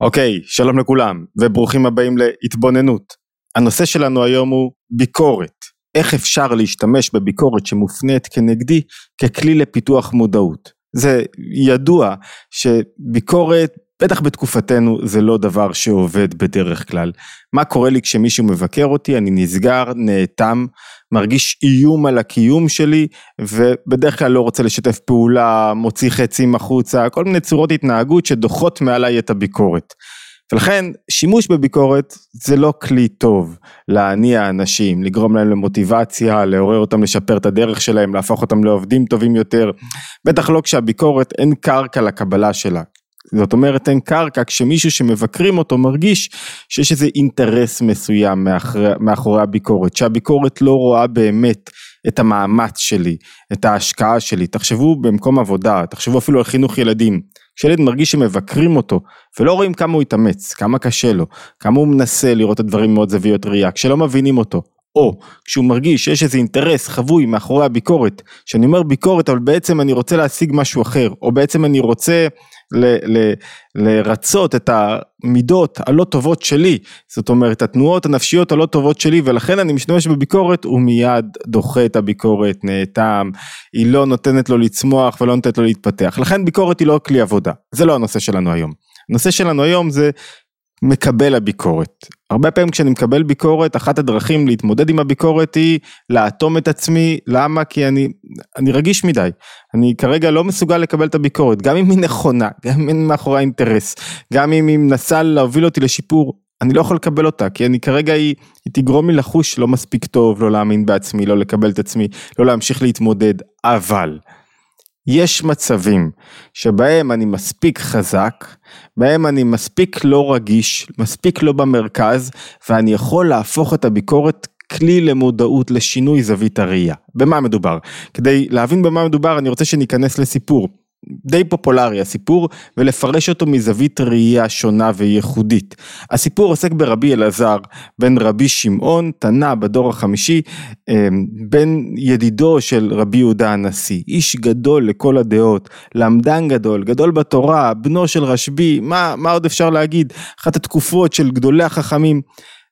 אוקיי, שלום לכולם, וברוכים הבאים להתבוננות. הנושא שלנו היום הוא ביקורת. איך אפשר להשתמש בביקורת שמופנית כנגדי ככלי לפיתוח מודעות. זה ידוע שביקורת בטח בתקופתנו זה לא דבר שעובד בדרך כלל. מה קורה לי כשמישהו מבקר אותי, אני נסגר, נאטם, מרגיש איום על הקיום שלי, ובדרך כלל לא רוצה לשתף פעולה, מוציא חצים החוצה, כל מיני צורות התנהגות שדוחות מעליי את הביקורת. ולכן שימוש בביקורת זה לא כלי טוב להניע אנשים, לגרום להם למוטיבציה, לעורר אותם לשפר את הדרך שלהם, להפוך אותם לעובדים טובים יותר, בטח לא כשהביקורת אין קרקע לקבלה שלה. זאת אומרת אין קרקע כשמישהו שמבקרים אותו מרגיש שיש איזה אינטרס מסוים מאחורי, מאחורי הביקורת, שהביקורת לא רואה באמת את המאמץ שלי, את ההשקעה שלי, תחשבו במקום עבודה, תחשבו אפילו על חינוך ילדים, כשילד מרגיש שמבקרים אותו ולא רואים כמה הוא התאמץ, כמה קשה לו, כמה הוא מנסה לראות את הדברים מאוד זוויות ראייה, כשלא מבינים אותו, או כשהוא מרגיש שיש איזה אינטרס חבוי מאחורי הביקורת, שאני אומר ביקורת אבל בעצם אני רוצה להשיג משהו אחר, או בעצם אני רוצה ל, ל, לרצות את המידות הלא טובות שלי, זאת אומרת התנועות הנפשיות הלא טובות שלי ולכן אני משתמש בביקורת, הוא מיד דוחה את הביקורת, נאטם, היא לא נותנת לו לצמוח ולא נותנת לו להתפתח, לכן ביקורת היא לא כלי עבודה, זה לא הנושא שלנו היום. הנושא שלנו היום זה מקבל הביקורת. הרבה פעמים כשאני מקבל ביקורת, אחת הדרכים להתמודד עם הביקורת היא לאטום את עצמי, למה? כי אני, אני רגיש מדי. אני כרגע לא מסוגל לקבל את הביקורת, גם אם היא נכונה, גם אם אין מאחורי אינטרס, גם אם היא מנסה להוביל אותי לשיפור, אני לא יכול לקבל אותה, כי אני כרגע היא, היא תגרום לי לחוש לא מספיק טוב, לא להאמין בעצמי, לא לקבל את עצמי, לא להמשיך להתמודד, אבל יש מצבים שבהם אני מספיק חזק, בהם אני מספיק לא רגיש, מספיק לא במרכז, ואני יכול להפוך את הביקורת כלי למודעות לשינוי זווית הראייה. במה מדובר? כדי להבין במה מדובר אני רוצה שניכנס לסיפור. די פופולרי הסיפור ולפרש אותו מזווית ראייה שונה וייחודית. הסיפור עוסק ברבי אלעזר בן רבי שמעון תנא בדור החמישי אמ, בן ידידו של רבי יהודה הנשיא. איש גדול לכל הדעות למדן גדול גדול בתורה בנו של רשב"י מה, מה עוד אפשר להגיד? אחת התקופות של גדולי החכמים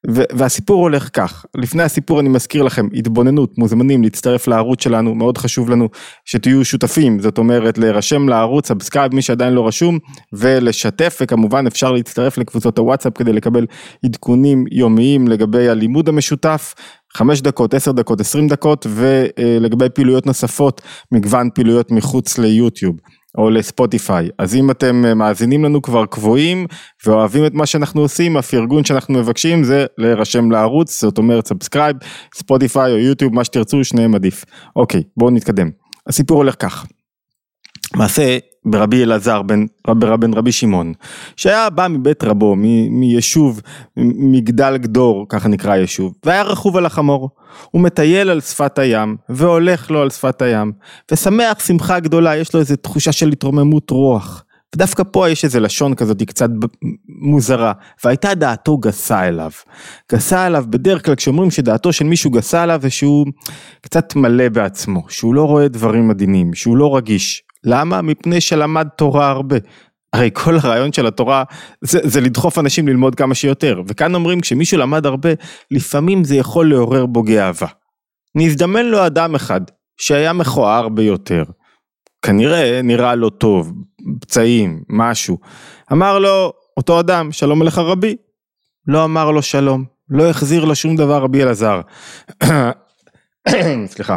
והסיפור הולך כך, לפני הסיפור אני מזכיר לכם, התבוננות, מוזמנים להצטרף לערוץ שלנו, מאוד חשוב לנו שתהיו שותפים, זאת אומרת להירשם לערוץ, subscribe מי שעדיין לא רשום, ולשתף, וכמובן אפשר להצטרף לקבוצות הוואטסאפ כדי לקבל עדכונים יומיים לגבי הלימוד המשותף, חמש דקות, עשר דקות, עשרים דקות, ולגבי פעילויות נוספות, מגוון פעילויות מחוץ ליוטיוב. או לספוטיפיי. אז אם אתם אה, מאזינים לנו כבר קבועים ואוהבים את מה שאנחנו עושים, הפרגון שאנחנו מבקשים זה להירשם לערוץ, זאת אומרת subscribe, ספוטיפיי או יוטיוב, מה שתרצו, שניהם עדיף. אוקיי, בואו נתקדם. הסיפור הולך כך. מעשה ברבי אלעזר בן, רב, בן רבי שמעון, שהיה בא מבית רבו, מ, מיישוב, מגדל גדור, ככה נקרא היישוב, והיה רכוב על החמור. הוא מטייל על שפת הים, והולך לו על שפת הים, ושמח שמחה גדולה, יש לו איזו תחושה של התרוממות רוח. ודווקא פה יש איזה לשון כזאת קצת מוזרה, והייתה דעתו גסה אליו. גסה אליו, בדרך כלל כשאומרים שדעתו של מישהו גסה אליו, זה שהוא קצת מלא בעצמו, שהוא לא רואה דברים מדהימים, שהוא לא רגיש. למה? מפני שלמד תורה הרבה. הרי כל הרעיון של התורה זה, זה לדחוף אנשים ללמוד כמה שיותר, וכאן אומרים כשמישהו למד הרבה, לפעמים זה יכול לעורר בו גאווה. נזדמן לו אדם אחד שהיה מכוער ביותר, כנראה נראה לו טוב, פצעים, משהו. אמר לו אותו אדם, שלום עליך רבי. לא אמר לו שלום, לא החזיר לו שום דבר רבי אלעזר. סליחה.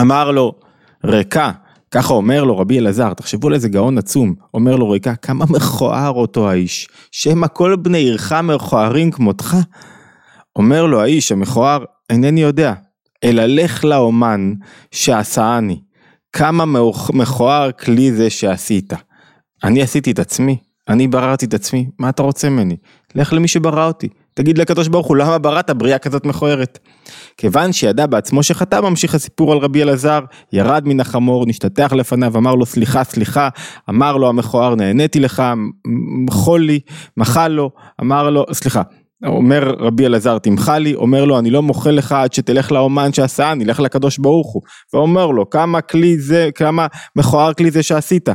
אמר לו, ריקה, ככה אומר לו רבי אלעזר, תחשבו על איזה גאון עצום, אומר לו ריקה, כמה מכוער אותו האיש, שמא כל בני עירך מכוערים כמותך? אומר לו האיש המכוער, אינני יודע, אלא לך לאומן שעשאני, כמה מכוער כלי זה שעשית. אני עשיתי את עצמי, אני בררתי את עצמי, מה אתה רוצה ממני? לך למי שברא אותי. תגיד לקדוש ברוך הוא למה בראת בריאה כזאת מכוערת. כיוון שידע בעצמו שחטא ממשיך הסיפור על רבי אלעזר, ירד מן החמור, נשתטח לפניו, אמר לו סליחה סליחה, אמר לו המכוער נהניתי לך, מחול לי, מחל לו, אמר לו, סליחה, אומר רבי אלעזר תמחה לי, אומר לו אני לא מוחל לך עד שתלך לאומן שעשה, אני אלך לקדוש ברוך הוא, ואומר לו כמה כלי זה, כמה מכוער כלי זה שעשית.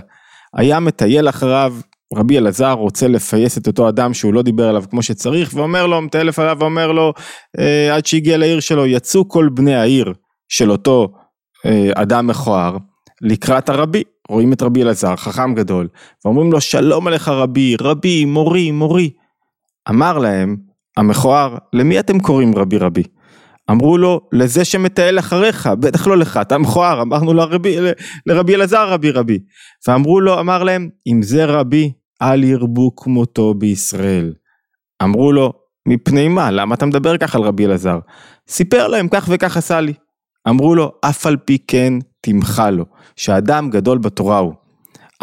היה מטייל אחריו רבי אלעזר רוצה לפייס את אותו אדם שהוא לא דיבר עליו כמו שצריך ואומר לו, מטלף עליו ואומר לו אה, עד שהגיע לעיר שלו יצאו כל בני העיר של אותו אה, אדם מכוער לקראת הרבי, רואים את רבי אלעזר חכם גדול ואומרים לו שלום עליך רבי, רבי, מורי, מורי. אמר להם המכוער למי אתם קוראים רבי רבי? אמרו לו לזה שמטייל אחריך בטח לא לך אתה מכוער אמרנו לרבי, לרבי אלעזר רבי רבי. ואמרו לו אמר להם אם זה רבי אל ירבו כמותו בישראל אמרו לו מפני מה? למה אתה מדבר ככה על רבי אלעזר? סיפר להם כך וכך עשה לי אמרו לו אף על פי כן תמחה לו שאדם גדול בתורה הוא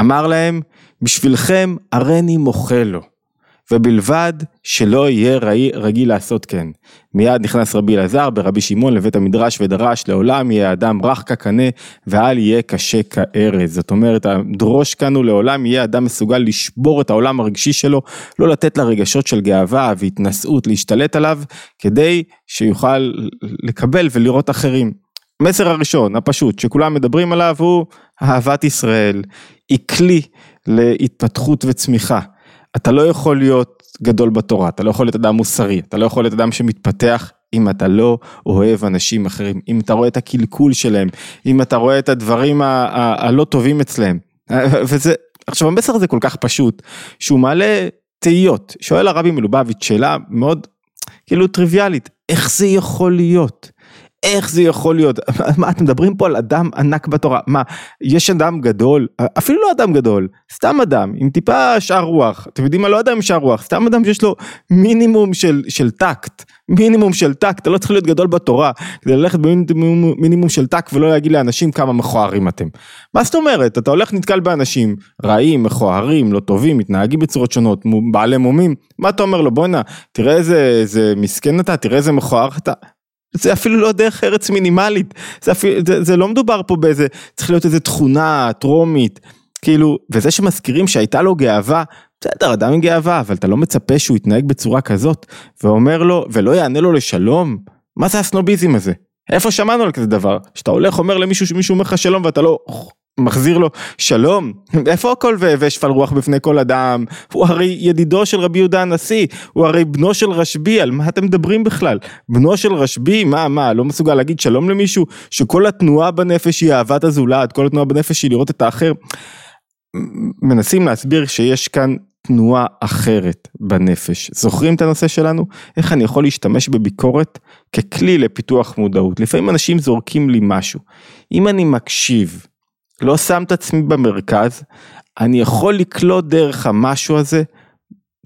אמר להם בשבילכם הריני מוחה לו ובלבד שלא יהיה רגיל לעשות כן. מיד נכנס רבי אלעזר ברבי שמעון לבית המדרש ודרש לעולם יהיה אדם רך כקנה ואל יהיה קשה כארז. זאת אומרת הדרוש כאן הוא לעולם יהיה אדם מסוגל לשבור את העולם הרגשי שלו, לא לתת לרגשות של גאווה והתנשאות להשתלט עליו כדי שיוכל לקבל ולראות אחרים. המסר הראשון הפשוט שכולם מדברים עליו הוא אהבת ישראל, היא כלי להתפתחות וצמיחה. אתה לא יכול להיות גדול בתורה, אתה לא יכול להיות אדם מוסרי, אתה לא יכול להיות אדם שמתפתח אם אתה לא אוהב אנשים אחרים, אם אתה רואה את הקלקול שלהם, אם אתה רואה את הדברים הלא טובים אצלהם. וזה, עכשיו המסר הזה כל כך פשוט, שהוא מעלה תהיות. שואל הרבי מלובביץ' שאלה מאוד כאילו טריוויאלית, איך זה יכול להיות? איך זה יכול להיות? מה אתם מדברים פה על אדם ענק בתורה? מה, יש אדם גדול, אפילו לא אדם גדול, סתם אדם עם טיפה שאר רוח, אתם יודעים מה לא אדם עם שאר רוח, סתם אדם שיש לו מינימום של, של טקט, מינימום של טקט, אתה לא צריך להיות גדול בתורה כדי ללכת במינימום של טקט ולא להגיד לאנשים כמה מכוערים אתם. מה זאת אומרת? אתה הולך נתקל באנשים רעים, מכוערים, לא טובים, מתנהגים בצורות שונות, בעלי מומים, מה אתה אומר לו בואנה, תראה איזה, איזה מסכן אתה, תראה איזה מכוער אתה, זה אפילו לא דרך ארץ מינימלית, זה, אפילו, זה, זה לא מדובר פה באיזה, צריך להיות איזה תכונה טרומית, כאילו, וזה שמזכירים שהייתה לו גאווה, בסדר, אדם עם גאווה, אבל אתה לא מצפה שהוא יתנהג בצורה כזאת, ואומר לו, ולא יענה לו לשלום? מה זה הסנוביזם הזה? איפה שמענו על כזה דבר? שאתה הולך אומר למישהו שמישהו אומר לך שלום ואתה לא מחזיר לו שלום, איפה הכל ושפל רוח בפני כל אדם, הוא הרי ידידו של רבי יהודה הנשיא, הוא הרי בנו של רשב"י, על מה אתם מדברים בכלל? בנו של רשב"י, מה, מה, לא מסוגל להגיד שלום למישהו? שכל התנועה בנפש היא אהבת הזולת, כל התנועה בנפש היא לראות את האחר. מנסים להסביר שיש כאן תנועה אחרת בנפש. זוכרים את הנושא שלנו? איך אני יכול להשתמש בביקורת ככלי לפיתוח מודעות? לפעמים אנשים זורקים לי משהו. אם אני מקשיב, לא שם את עצמי במרכז, אני יכול לקלוט דרך המשהו הזה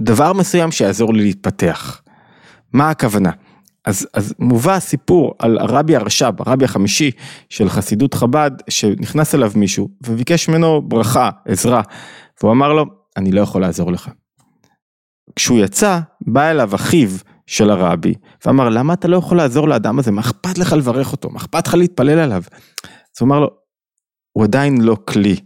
דבר מסוים שיעזור לי להתפתח. מה הכוונה? אז, אז מובא סיפור על הרבי הרש"ב, הרבי החמישי של חסידות חב"ד, שנכנס אליו מישהו וביקש ממנו ברכה, עזרה, והוא אמר לו, אני לא יכול לעזור לך. כשהוא יצא, בא אליו אחיו של הרבי, ואמר, למה אתה לא יכול לעזור לאדם הזה? מה אכפת לך לברך אותו? מה אכפת לך להתפלל עליו? אז הוא אמר לו, הוא עדיין לא כלי.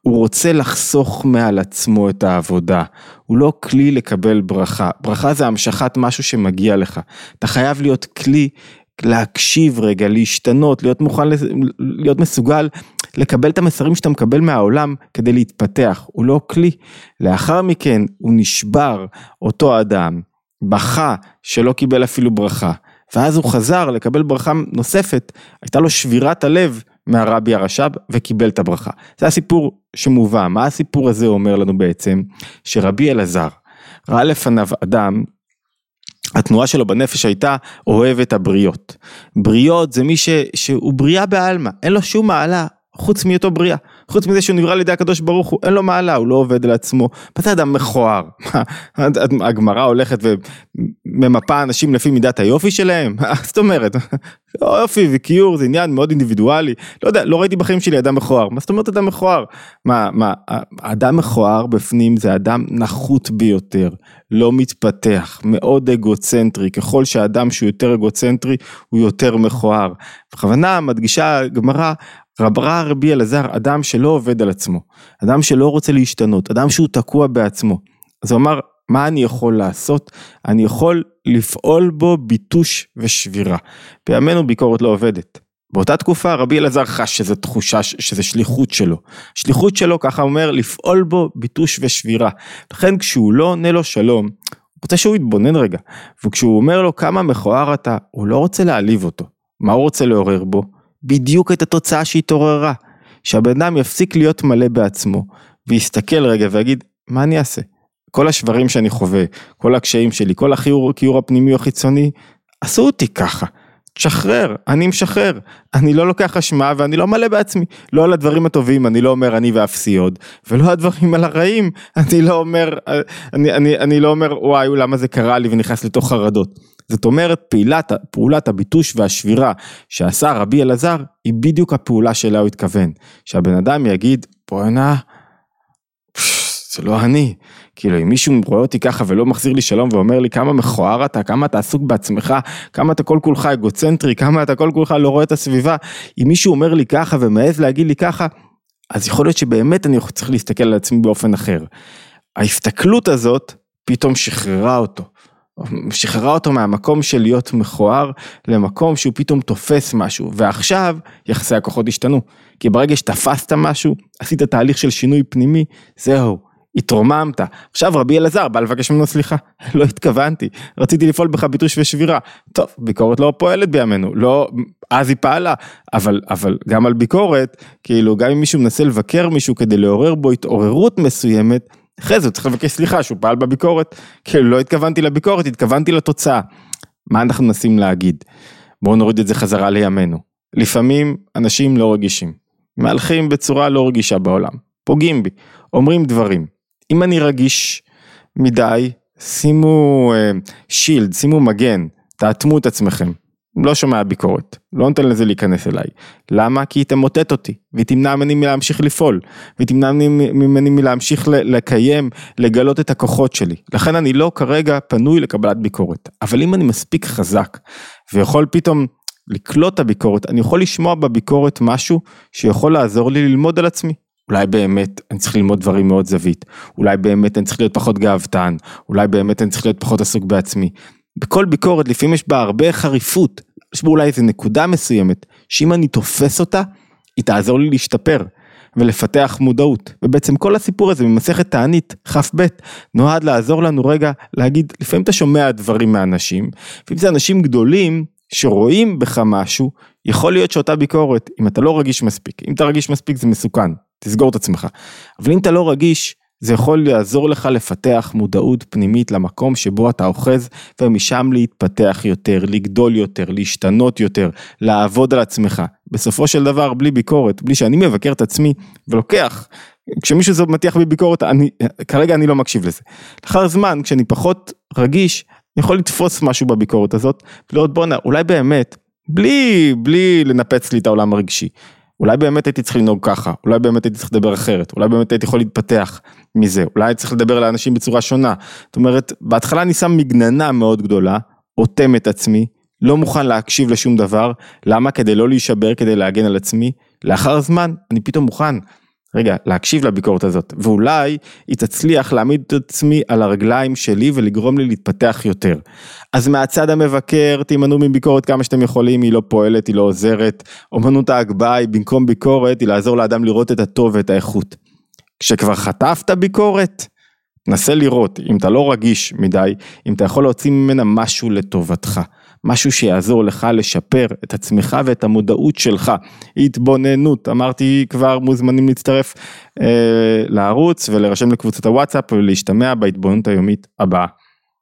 הוא רוצה לחסוך מעל עצמו את העבודה, הוא לא כלי לקבל ברכה, ברכה זה המשכת משהו שמגיע לך, אתה חייב להיות כלי להקשיב רגע, להשתנות, להיות מוכן, להיות מסוגל לקבל את המסרים שאתה מקבל מהעולם כדי להתפתח, הוא לא כלי. לאחר מכן הוא נשבר, אותו אדם, בכה שלא קיבל אפילו ברכה, ואז הוא חזר לקבל ברכה נוספת, הייתה לו שבירת הלב מהרבי הרש"ב וקיבל את הברכה. זה הסיפור שמובא, מה הסיפור הזה אומר לנו בעצם? שרבי אלעזר ראה לפניו אדם התנועה שלו בנפש הייתה אוהב את הבריות. בריות זה מי ש, שהוא בריאה בעלמא, אין לו שום מעלה חוץ מהיותו בריאה. חוץ מזה שהוא נברא על ידי הקדוש ברוך הוא, אין לו מעלה, הוא לא עובד על עצמו. מה זה אדם מכוער? הגמרא הולכת וממפה אנשים לפי מידת היופי שלהם? זאת אומרת, יופי וכיור זה עניין מאוד אינדיבידואלי. לא יודע, לא ראיתי בחיים שלי אדם מכוער. מה זאת אומרת אדם מכוער? מה, מה, אדם מכוער בפנים זה אדם נחות ביותר, לא מתפתח, מאוד אגוצנטרי. ככל שאדם שהוא יותר אגוצנטרי, הוא יותר מכוער. בכוונה מדגישה הגמרא, רברה רבי אלעזר, אדם שלא עובד על עצמו, אדם שלא רוצה להשתנות, אדם שהוא תקוע בעצמו. אז הוא אמר, מה אני יכול לעשות? אני יכול לפעול בו ביטוש ושבירה. בימינו ביקורת לא עובדת. באותה תקופה רבי אלעזר חש שזו תחושה, שזו שליחות שלו. שליחות שלו, ככה אומר, לפעול בו ביטוש ושבירה. לכן כשהוא לא עונה לו שלום, הוא רוצה שהוא יתבונן רגע. וכשהוא אומר לו כמה מכוער אתה, הוא לא רוצה להעליב אותו. מה הוא רוצה לעורר בו? בדיוק את התוצאה שהתעוררה. שהבן אדם יפסיק להיות מלא בעצמו, ויסתכל רגע ויגיד, מה אני אעשה? כל השברים שאני חווה, כל הקשיים שלי, כל הכיור הפנימי או החיצוני, עשו אותי ככה. תשחרר, אני משחרר, אני לא לוקח אשמה ואני לא מלא בעצמי, לא על הדברים הטובים, אני לא אומר אני ואפסי עוד, ולא הדברים על הרעים, אני לא אומר, אני, אני, אני לא אומר וואי למה זה קרה לי ונכנס לתוך חרדות. זאת אומרת פעולת, פעולת הביטוש והשבירה שעשה רבי אלעזר היא בדיוק הפעולה שאליה הוא התכוון, שהבן אדם יגיד בואנה זה לא אני. כאילו אם מישהו רואה אותי ככה ולא מחזיר לי שלום ואומר לי כמה מכוער אתה, כמה אתה עסוק בעצמך, כמה אתה כל כולך אגוצנטרי, כמה אתה כל כולך לא רואה את הסביבה, אם מישהו אומר לי ככה ומעז להגיד לי ככה, אז יכול להיות שבאמת אני צריך להסתכל על עצמי באופן אחר. ההסתכלות הזאת פתאום שחררה אותו. שחררה אותו מהמקום של להיות מכוער למקום שהוא פתאום תופס משהו ועכשיו יחסי הכוחות השתנו כי ברגע שתפסת משהו עשית תהליך של שינוי פנימי זהו התרוממת. עכשיו רבי אלעזר בא לבקש ממנו סליחה, לא התכוונתי, רציתי לפעול בך ביטוש ושבירה. טוב, ביקורת לא פועלת בימינו, לא, אז היא פעלה, אבל, אבל גם על ביקורת, כאילו גם אם מישהו מנסה לבקר מישהו כדי לעורר בו התעוררות מסוימת, אחרי זה הוא צריך לבקש סליחה שהוא פעל בביקורת, כאילו לא התכוונתי לביקורת, התכוונתי לתוצאה. מה אנחנו מנסים להגיד? בואו נוריד את זה חזרה לימינו. לפעמים אנשים לא רגישים, מהלכים בצורה לא רגישה בעולם, פוגעים בי, אומרים דברים. אם אני רגיש מדי, שימו שילד, uh, שימו מגן, תאטמו את עצמכם. לא שומע ביקורת, לא נותן לזה להיכנס אליי. למה? כי היא תמוטט אותי, והיא תמנע ממני מלהמשיך לפעול, והיא תמנע ממני מלהמשיך לקיים, לגלות את הכוחות שלי. לכן אני לא כרגע פנוי לקבלת ביקורת. אבל אם אני מספיק חזק, ויכול פתאום לקלוט את הביקורת, אני יכול לשמוע בביקורת משהו שיכול לעזור לי ללמוד על עצמי. אולי באמת אני צריך ללמוד דברים מאוד זווית, אולי באמת אני צריך להיות פחות גאוותן, אולי באמת אני צריך להיות פחות עסוק בעצמי. בכל ביקורת לפעמים יש בה הרבה חריפות, יש בה אולי איזה נקודה מסוימת, שאם אני תופס אותה, היא תעזור לי להשתפר ולפתח מודעות. ובעצם כל הסיפור הזה ממסכת תענית, כ"ב, נועד לעזור לנו רגע להגיד, לפעמים אתה שומע דברים מאנשים, ואם זה אנשים גדולים שרואים בך משהו, יכול להיות שאותה ביקורת, אם אתה לא רגיש מספיק, אם אתה רגיש מספיק זה מסוכן, תסגור את עצמך. אבל אם אתה לא רגיש, זה יכול לעזור לך לפתח מודעות פנימית למקום שבו אתה אוחז ומשם להתפתח יותר, לגדול יותר, להשתנות יותר, לעבוד על עצמך. בסופו של דבר בלי ביקורת, בלי שאני מבקר את עצמי ולוקח, כשמישהו זה מטיח בי ביקורת, אני, כרגע אני לא מקשיב לזה. לאחר זמן, כשאני פחות רגיש, אני יכול לתפוס משהו בביקורת הזאת, ולראות בואנה, אולי באמת, בלי, בלי לנפץ לי את העולם הרגשי. אולי באמת הייתי צריך לנהוג ככה, אולי באמת הייתי צריך לדבר אחרת, אולי באמת הייתי יכול להתפתח מזה, אולי הייתי צריך לדבר לאנשים בצורה שונה. זאת אומרת, בהתחלה אני שם מגננה מאוד גדולה, אוטם את עצמי, לא מוכן להקשיב לשום דבר, למה? כדי לא להישבר, כדי להגן על עצמי. לאחר זמן, אני פתאום מוכן רגע, להקשיב לביקורת הזאת, ואולי היא תצליח להעמיד את עצמי על הרגליים שלי ולגרום לי להתפתח יותר. אז מהצד המבקר, תימנעו מביקורת כמה שאתם יכולים, היא לא פועלת, היא לא עוזרת. אומנות ההגבהה היא במקום ביקורת, היא לעזור לאדם לראות את הטוב ואת האיכות. כשכבר חטפת ביקורת, נסה לראות, אם אתה לא רגיש מדי, אם אתה יכול להוציא ממנה משהו לטובתך. משהו שיעזור לך לשפר את עצמך ואת המודעות שלך. התבוננות, אמרתי כבר מוזמנים להצטרף אה, לערוץ ולהירשם לקבוצת הוואטסאפ ולהשתמע בהתבוננות היומית הבאה.